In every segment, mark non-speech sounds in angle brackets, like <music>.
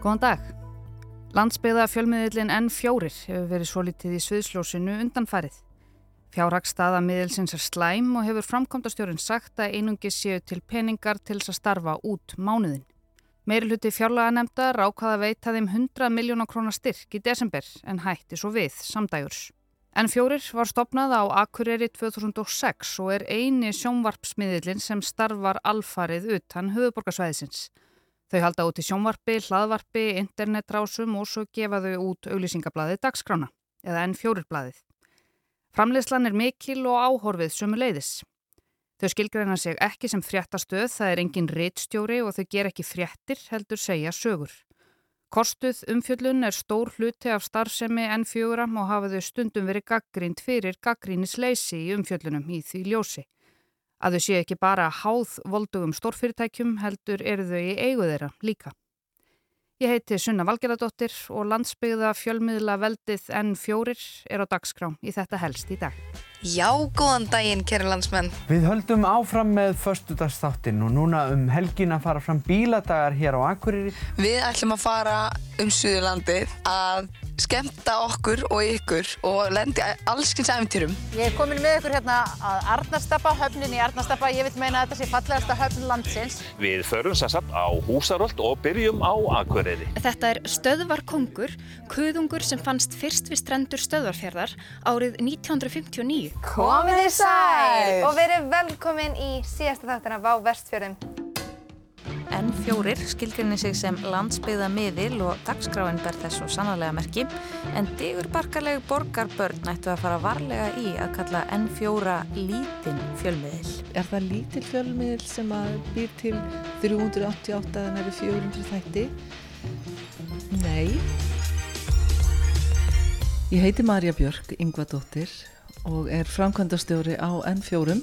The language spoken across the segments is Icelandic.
Góðan dag. Landsbyggða fjölmiðlinn N4 hefur verið svo litið í sviðsljósinu undanfarið. Fjárhagsstaða miðilsins er slæm og hefur framkvæmdastjórin sagt að einungi séu til peningar til þess að starfa út mánuðin. Meiruluti fjárlaga nefnda rákaða veita þeim 100 miljónar krónar styrk í desember en hætti svo við samdægurs. N4 var stopnað á Akureyri 2006 og er eini sjónvarpsmiðilinn sem starfar alfarið utan höfuborgarsvæðisins. Þau halda út í sjónvarpi, hlaðvarpi, internetrásum og svo gefa þau út auglýsingablaðið Dagskrána eða N4 blaðið. Framleyslan er mikil og áhorfið sumu leiðis. Þau skilgræna sig ekki sem fréttastöð, það er engin reittstjóri og þau ger ekki fréttir heldur segja sögur. Kostuð umfjöllun er stór hluti af starfsemi en fjöguram og hafa þau stundum verið gaggrínt fyrir gaggrínisleysi í umfjöllunum í því ljósi. Að þau séu ekki bara háð voldugum stórfyrirtækjum heldur eru þau í eigu þeirra líka. Ég heiti Sunna Valgeradóttir og landsbyggða fjölmiðla veldið N4 er á dagskrám í þetta helst í dag. Já, góðan daginn, kæri landsmenn. Við höldum áfram með förstudagsþáttinn og núna um helgin að fara fram bíladagar hér á Akureyri. Við ætlum að fara um Suðurlandið að skemmta okkur og ykkur og lendi allskynns æfintýrum. Ég er komin með ykkur hérna að Arnarstappa, höfnin í Arnarstappa. Ég vil meina að þetta sé fallegasta höfn landsins. Við förum sérsagt á Húsaröld og byrjum á Akureyri. Þetta er Stöðvarkongur, kuðungur sem fannst fyrst við strendur Stöðvarfjörðar árið 1959. Komið í sæl og verið velkomin í síðasta þáttina á Vestfjörðum. N4 skilgrinni sig sem landsbyggða miðil og dagskráin ber þess og sannarlega merki en digur barkaleg borgarbörn nættu að fara varlega í að kalla N4 lítinn fjölmiðil. Er það lítill fjölmiðil sem að býr til 388 en eru 400 þætti? Nei. Ég heiti Marja Björk Yngvadóttir og er framkvæmdastjóri á N4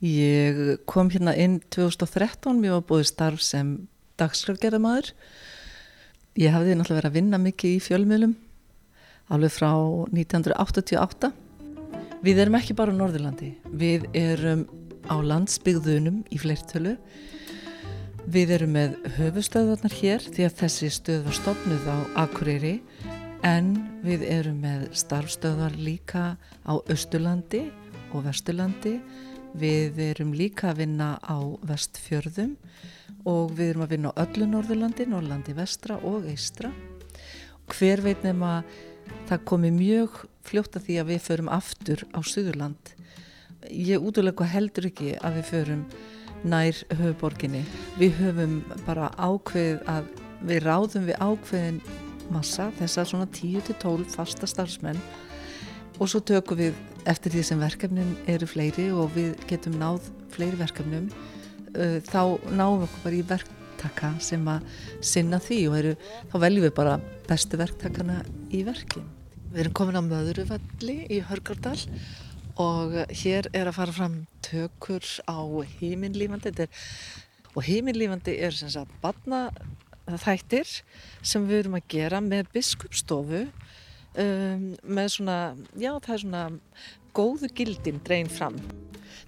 Ég kom hérna inn 2013, mér var búið starf sem dagskrafgerðamæður. Ég hafði náttúrulega verið að vinna mikið í fjölmiðlum, alveg frá 1988. Við erum ekki bara á Norðurlandi, við erum á landsbyggðunum í fleirtölu. Við erum með höfustöðvarnar hér því að þessi stöð var stopnuð á Akureyri en við erum með starfstöðvar líka á Östurlandi og Vesturlandi Við erum líka að vinna á vestfjörðum og við erum að vinna á öllu Norðurlandi, Norrlandi vestra og eistra. Hver veit nefn að það komi mjög fljótt að því að við förum aftur á Suðurland. Ég útlulega heldur ekki að við förum nær höfuborginni. Við höfum bara ákveð að við ráðum við ákveðin massa, þessar svona 10-12 fasta starfsmenn og svo tökum við eftir því sem verkefnin eru fleiri og við getum náð fleiri verkefnum uh, þá náum við okkur bara í verktaka sem að sinna því og eru, þá veljum við bara bestu verktakana í verki. Við erum komin á Möðuruvalli í Hörgardal og hér er að fara fram tökur á heiminlífandi og heiminlífandi er sem sagt badna þættir sem við erum að gera með biskupstofu um, með svona, já það er svona góðu gildin dreyn fram.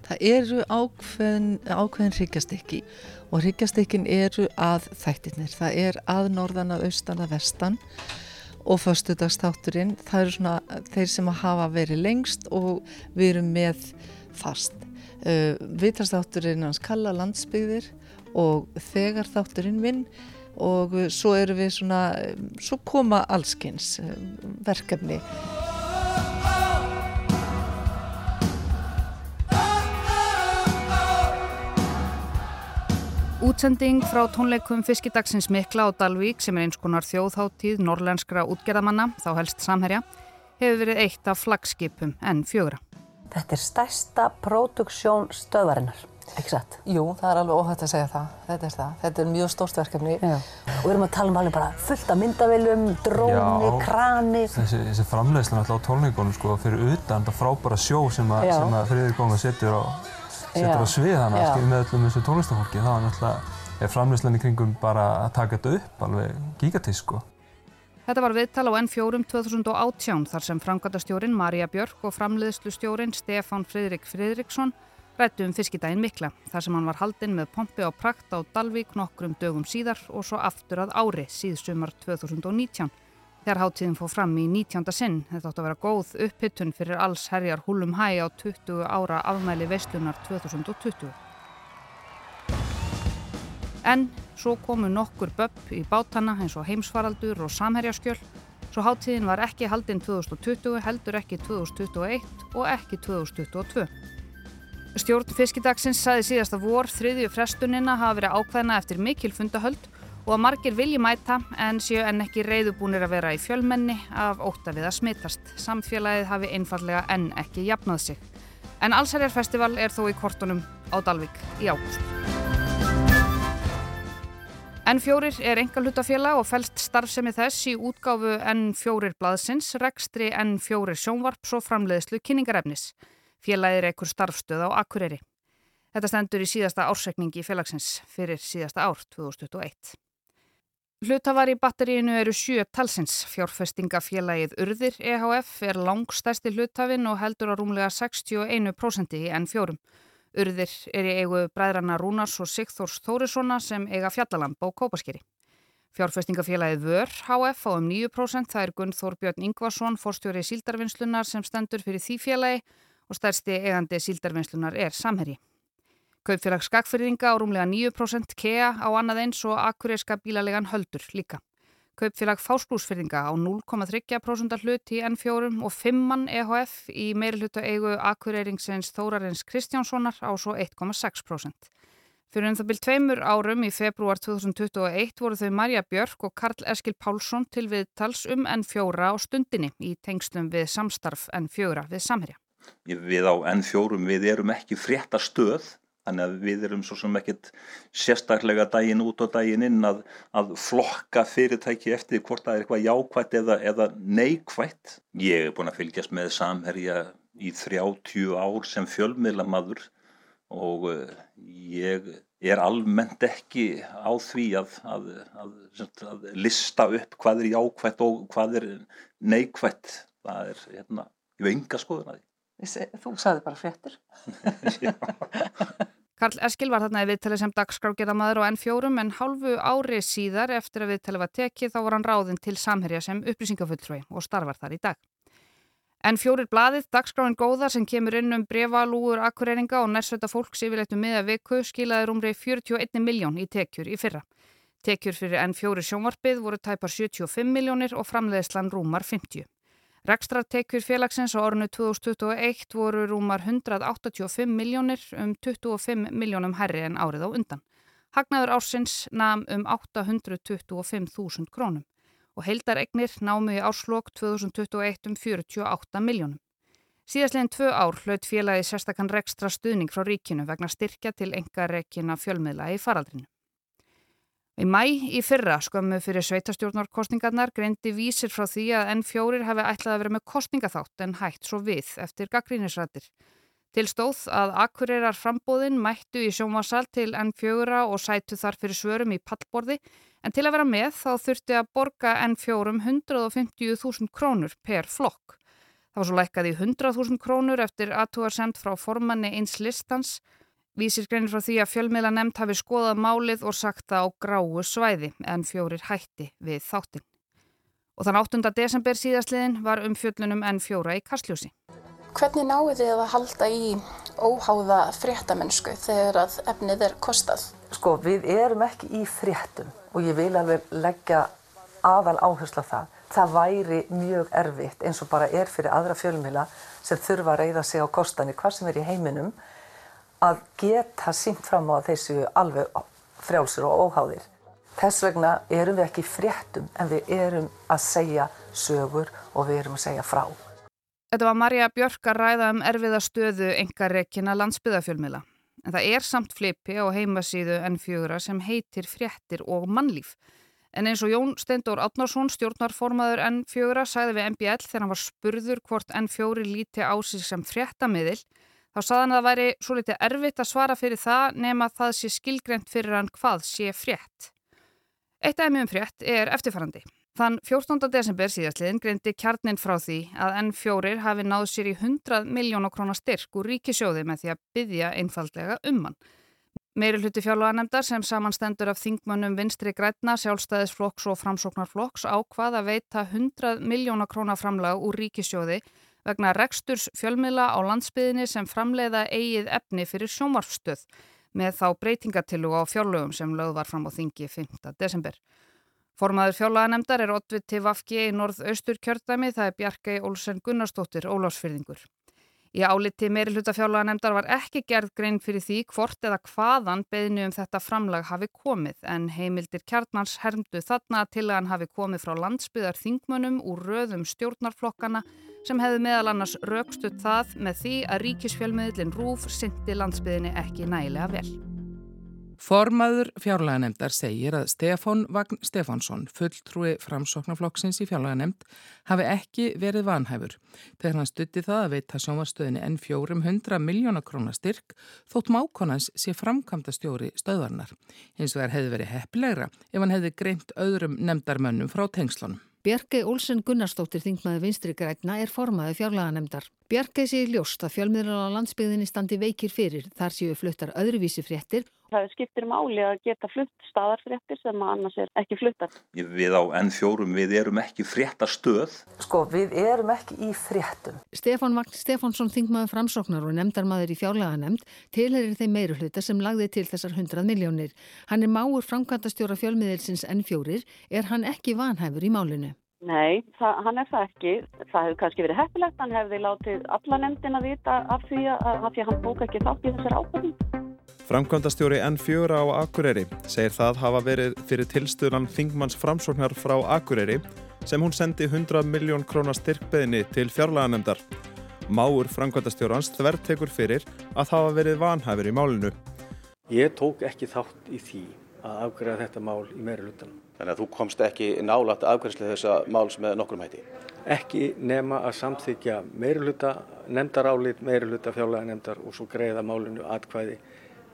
Það eru ákveðin, ákveðin hryggjastykki og hryggjastykkin eru að þættirnir. Það er að norðan, að austan, að vestan og förstudagstátturinn. Það eru svona þeir sem hafa verið lengst og við erum með fast. Uh, Vitrastátturinn hans kalla landsbyggðir og þegar þátturinn minn og svo eru við svona, svo koma allskynns eh, verkefni. Útsending frá tónleikum Fiskidagsins Mikla á Dalvík sem er eins konar þjóðháttíð norrlenskra útgerðamanna, þá helst samherja, hefur verið eitt af flagskipum en fjögra. Þetta er stærsta próduksjón stöðvarinnar. Ekki satt? Jú, það er alveg óhægt að segja það. Þetta er það. Þetta er mjög stórt verkefni. Já. Og við erum að tala um alveg bara fullt af myndavillum, dróni, Já. krani. Þessi, þessi framleiðslan alltaf á tólningunum sko fyrir utan þetta frábæra sjó sem að, að Friðrik Góma setur á, setur á svið hana skil, með öllum þessu tónlistafólki. Það var náttúrulega framleiðslan í kringum bara að taka þetta upp alveg gigatísk sko. Þetta var viðtal á N4 2018 þar sem framkvæmdastjórin Marja Björk og framleiðslustjórin Stefán Friðrik Friðriksson rættu um fiskidaginn mikla þar sem hann var haldinn með pompi á prakt á Dalvík nokkrum dögum síðar og svo aftur að ári síðsumar 2019 þegar háttíðin fóð fram í 19. sinn. Þetta átt að vera góð upphittun fyrir alls herjar húlum hæ á 20 ára afmæli veistlunar 2020. En svo komu nokkur böpp í bátana eins og heimsfaraldur og samherjaskjöl Svo háttíðin var ekki haldinn 2020, heldur ekki 2021 og ekki 2022. Stjórn fiskidagsins saði síðasta vor þriðju frestunina hafa verið ákveðna eftir mikil fundahöld og að margir vilji mæta en séu en ekki reyðubúnir að vera í fjölmenni af óta við að smittast. Samfélagið hafi einfallega enn ekki jafnað sig. En Allsærjarfestival er þó í kortunum á Dalvik í ágúst. N4 er engalhutafélag og fælst starfsemi þess í útgáfu N4 blaðsins, rekstri N4 sjónvarps og framleiðslu kynningarefnis. Félagir ekkur starfstöð á Akureyri. Þetta stendur í síðasta ársrekningi félagsins fyrir síðasta ár 2021. Hlutafar í batteríinu eru sjö talsins. Fjárfestingafélagið Urðir EHF er langstæsti hlutafinn og heldur á rúmlega 61% í N4. Urðir er í eigu bræðrana Rúnars og Sigþórs Þórissona sem eiga fjallalamb á Kópaskeri. Fjárfestingafélagið Vör HF á um 9%, það er Gunnþór Björn Ingvarsson, forstjóri síldarvinnslunar sem stendur fyrir því félagi og stærsti eigandi síldarvinnslunar er Samherji. Kaupfélag Skakfyrðinga á rúmlega 9%, KEA á annað eins og Akureyska bílalegan Höldur líka. Kaupfélag Fásklúsfyrðinga á 0,3% hlut í N4 og 5 EHF í meirhluta eigu Akureyringsins Þórarins Kristjánssonar á svo 1,6%. Fyrir um það byrj tveimur árum í februar 2021 voru þau Marja Björk og Karl Eskil Pálsson til við tals um N4 á stundinni í tengslum við samstarf N4 við Samherja. Við á N4 við erum ekki frétta stöð Þannig að við erum svo sem ekkert sérstaklega daginn út og daginn inn að, að flokka fyrirtæki eftir hvort það er eitthvað jákvætt eða, eða neykvætt. Ég er búin að fylgjast með samherja í 30 ár sem fjölmiðlamadur og eh, ég er almennt ekki á því að, að, að lista upp hvað er jákvætt og hvað er neykvætt. Það er, hérna, ég veit enga skoðun að því. Þú sagði bara fréttir. <laughs> Karl Eskil var þarna í viðtali sem dagskrágerðamaður á N4 en hálfu ári síðar eftir að viðtali var tekið þá var hann ráðinn til samherja sem upplýsingafulltrúi og starfar þar í dag. N4 blaðið, dagskráin góða sem kemur inn um brefalúur akkureyringa og nærsveita fólks yfirleitt um miða viku skilaði rúmri 41 miljón í tekjur í fyrra. Tekjur fyrir N4 sjónvarpið voru tæpar 75 miljónir og framleiðslan rúmar 50. Rekstratekjur félagsins á ornu 2021 voru rúmar 185 miljónir um 25 miljónum herri en árið á undan. Hagnaður ársins nam um 825.000 krónum og heildaregnir námu í árslokk 2021 um 48 miljónum. Síðastleginn tvö ár hlaut félagi sérstakann rekstra stuðning frá ríkinu vegna styrkja til enga rekina fjölmiðla í faraldrinu. Í mæ í fyrra skömmu fyrir sveitastjórnarkostningarnar greindi vísir frá því að N4 hefði ætlað að vera með kostningaþátt en hægt svo við eftir gaggrínisrættir. Til stóð að akkurirar frambóðin mættu í sjómasal til N4 og sætu þar fyrir svörum í pallborði en til að vera með þá þurfti að borga N4 150.000 krónur per flokk. Það var svo lækkað í 100.000 krónur eftir aðtúar sendt frá formanni eins listans Vísir greinir frá því að fjölmiðla nefnd hafi skoðað málið og sagt það á gráu svæði en fjórir hætti við þáttin. Og þann 8. desember síðastliðin var umfjöllunum en fjóra í kastljósi. Hvernig náðu þið að halda í óháða fréttamennsku þegar að efnið er kostað? Sko, við erum ekki í fréttum og ég vil alveg leggja aðal áherslu á það. Það væri mjög erfitt eins og bara er fyrir aðra fjölmiðla sem þurfa að reyða sig á kostanir hvað sem er í heiminum að geta sínt fram á þessu alveg frjálsir og óháðir. Þess vegna erum við ekki fréttum en við erum að segja sögur og við erum að segja frá. Þetta var Marja Björk að ræða um erfiða stöðu engareikina landsbyðafjölmiðla. En það er samt flipi á heimasíðu N4 sem heitir fréttir og mannlíf. En eins og Jón Steindór Átnarsson, stjórnarformaður N4, sagði við MBL þegar hann var spurður hvort N4 líti á sig sem fréttamiðil Þá saðan að það væri svo litið erfitt að svara fyrir það nema að það sé skilgreynd fyrir hann hvað sé frétt. Eitt af mjögum frétt er eftirfarandi. Þann 14. desember síðastliðin greindi kjarnin frá því að N4 hafi náð sér í 100 miljónu krónar styrk úr ríkisjóði með því að byggja einfaldlega um hann. Meiri hluti fjárlaganemdar sem samanstendur af þingmönnum vinstri grætna, sjálfstæðisflokks og framsóknarflokks ákvað að veita 100 miljóna krónar framlag úr ríkisjóði vegna reksturs fjölmiðla á landsbyðinni sem framleiða eigið efni fyrir sjómarfstöð með þá breytingatillu á fjárlögum sem lögð var fram á þingi 5. desember. Formaður fjárlaganemdar er Oddviti Vafki í norð-austur kjördæmi, það er Bjarkei Olsen Gunnarsdóttir, Ólásfyrðingur. Í áliti meiri hluta fjárlaganemdar var ekki gerð grein fyrir því hvort eða hvaðan beðinu um þetta framlag hafi komið en heimildir kjarnans hermdu þarna til að hann hafi komið frá landsbyðar þingmönum úr röðum stjórnarflokkana sem hefði meðal annars raukstuð það með því að ríkisfjölmiðlin Rúf syndi landsbyðinni ekki nægilega vel. Formaður fjárlaganemdar segir að Stefán Vagn Stefánsson, fulltrúi framsóknarflokksins í fjárlaganemd, hafi ekki verið vanhæfur. Þegar hann stutti það að veita sjónvarstöðinni enn fjórum hundra miljóna krónar styrk þótt mákonans sé framkamta stjóri stöðvarnar. Hins vegar hefði verið heppilegra ef hann hefði greint öðrum nemdarmönnum frá tengslunum. Bjarkei Olsen Gunnarsdóttir þingmaði vinstri grætna er formaði fjárlaganemdar. Bjarkei sé ljóst að fjölmiðlar á landsbyðinni standi veikir fyrir þar séu fluttar öðruvísi fréttir það skiptir máli að geta flutt staðarfréttir sem annars er ekki fluttar. Við á N4 við erum ekki fréttastöð. Sko við erum ekki í fréttum. Stefán Vagn Stefánsson þingmaður framsóknar og nefndarmadur í fjárlega nefnd tilherir þeim meiri hluta sem lagði til þessar 100 miljónir. Hann er máur framkvæmtastjóra fjölmiðilsins N4. Er hann ekki vanhæfur í málinu? Nei, það, hann er það ekki. Það hefur kannski verið heppilegt. Hann hefði látið alla nefndin að vita af því að, að, að hann bóka ekki þátt í þessar ákvörðum. Framkvæmdastjóri N4 á Akureyri segir það hafa verið fyrir tilstuðlan Þingmanns framsóknar frá Akureyri sem hún sendi 100 miljón krónar styrkbeðinni til fjárlaganemdar. Máur framkvæmdastjórans þvertekur fyrir að hafa verið vanhæfur í málinu. Ég tók ekki þátt í því að afgræða þetta mál í meiri lutanum. Þannig að þú komst ekki nálat afgræðslu þessa máls með nokkrum hætti? Ekki nema að samþykja meiri luta, nefndarálit, meiri luta fjárlaganemdar og svo greiða málinu atkvæði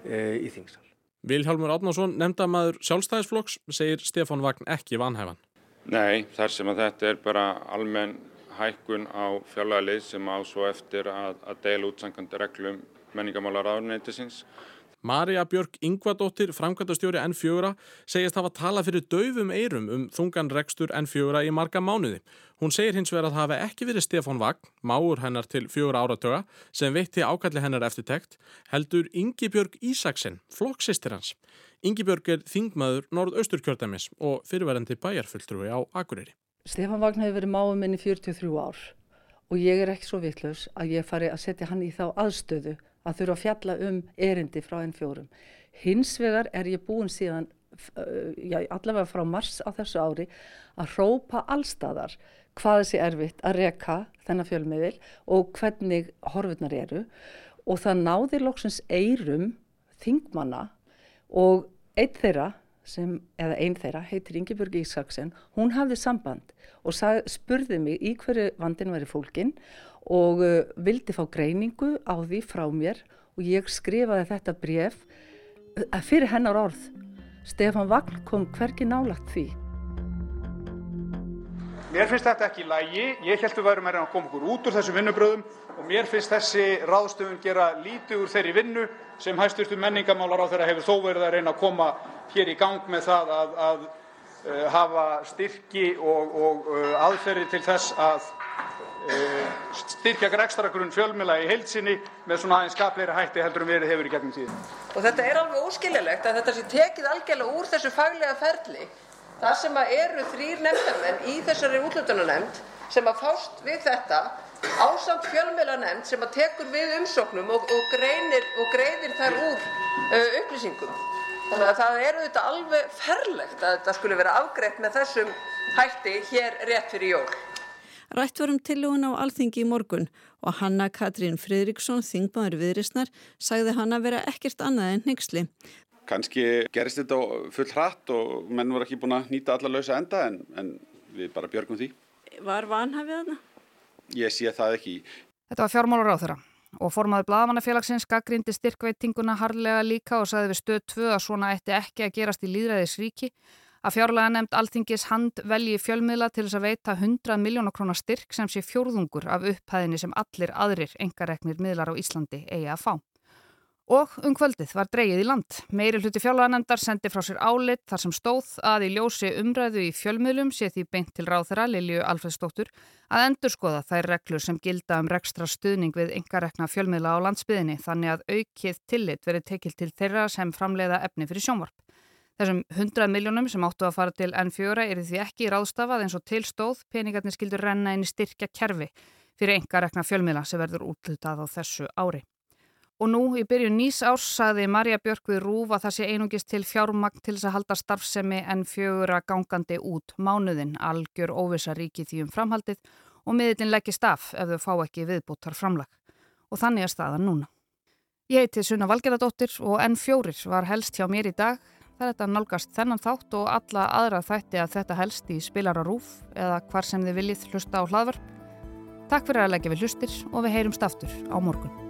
í þingsal. Vilhjálmur Átnarsson, nefndamaður sjálfstæðisflokks, segir Stefán Vagn ekki vanhæfan. Nei, þar sem að þetta er bara almenn hækkun á fjarlagalið sem á svo eftir að, að deila útsankandi reglum menningamálar áðurnetisins Marja Björk Ingvadóttir, framkvæmdastjóri N4, segist hafa tala fyrir döfum eirum um þungan rekstur N4 í marga mánuði. Hún segir hins vegar að það hafi ekki verið Stefan Vagn, máur hennar til fjóra áratöga, sem veitti ákalli hennar eftirtekt, heldur Ingi Björg Ísaksen, flokksistir hans. Ingi Björg er þingmaður Norð-Austurkjördamis og fyrirverandi bæjarfulltrúi á Akureyri. Stefan Vagn hefur verið máum minn í 43 ár og ég er ekki svo vittlaus að ég fari að setja hann í þá aðstöðu að þurfa að fjalla um erindi frá enn fjórum. Hins vegar er ég búin síðan, já, allavega frá mars á þessu ári, að hrópa allstæðar hvað þessi erfitt að reka þennan fjölmiðil og hvernig horfurnar eru og það náði loksins eirum þingmanna og einn þeirra, sem, eða einn þeirra, heitir Ingeborg Ísaksen, hún hafði samband og sag, spurði mig í hverju vandin væri fólkinn og uh, vildi fá greiningu á því frá mér og ég skrifaði þetta bref uh, fyrir hennar orð. Stefan Vagn kom hverki nálagt því. Mér finnst þetta ekki í lægi. Ég að við værum að koma okkur út úr þessum vinnubröðum og mér finnst þessi ráðstöfun gera lítið úr þeirri vinnu sem á þeirra hefur þó verið að reyna að koma hér í gang með það að, að uh, hafa styrki og, og uh, aðferði til þess að Eh, styrkja rekstrargrunn fjölmiðla í heilsinni með svona aðeins skapleiri hætti heldur en verið hefur í gegnum tíðin. Og þetta er alveg óskiljanlegt að þetta sé tekið algjörlega úr þessu faglega ferli þar sem eru þrýr nefndarmenn í þessari útlutunarnemnd sem að fást við þetta ásamt fjölmiðlanemnd sem að tekur við umsóknum og, og, greinir, og greiðir þær úr uh, upplýsingum. Þannig að það eru þetta alveg ferlegt að þetta skulle vera afgreitt með þessum hætti hér rétt fyrir jól. Rætt varum tilugun á alþingi í morgun og Hanna Katrín Fridriksson, þingmaður viðrisnar, sagði hann að vera ekkert annað en neyksli. Kanski gerist þetta full hratt og menn voru ekki búin að nýta alla lausa enda en, en við bara björgum því. Var vanhafið þarna? Ég sé það ekki. Þetta var fjármálur á þeirra og formaður Blagamannafélagsins gaggrindi styrkveitinguna harlega líka og sagði við stöð 2 að svona ætti ekki að gerast í líðræðisríki að fjárlega nefnd alþingis hand velji fjölmiðla til þess að veita 100 miljónar krónar styrk sem sé fjórðungur af upphæðinni sem allir aðrir engareknir miðlar á Íslandi eigi að fá. Og um kvöldið var dreyið í land. Meiri hluti fjárlaganendar sendi frá sér álit þar sem stóð að í ljósi umræðu í fjölmiðlum sé því beint til ráþara Lilju Alfredsdóttur að endurskoða þær reglur sem gilda um rekstra stuðning við engarekna fjölmiðla á landsbyðinni þannig að aukið tillit verið tekil til þeirra sem framleiða efni fyrir sjónvarp. Þessum 100 miljónum sem áttu að fara til N4 er því ekki ráðstafað eins og tilstóð peningarnir skildur renna inn í styrkja kerfi fyrir enga rekna fjölmiðla sem verður útlutað á þessu ári. Og nú í byrjun nýs árs saði Marja Björk við Rúf að það sé einungist til fjármagn til þess að halda starfsemi N4 gangandi út mánuðin algjör óvisa ríki því um framhaldið og miðlinn leggist af ef þau fá ekki viðbúttar framlag. Og þannig er staðan núna. Ég heiti Sunna Valgeradóttir og N4 var helst hjá mér í dag Það er þetta nálgast þennan þátt og alla aðra þætti að þetta helst í spilar á rúf eða hvar sem þið viljið hlusta á hlaðvarp. Takk fyrir að leggja við hlustir og við heyrumst aftur á morgun.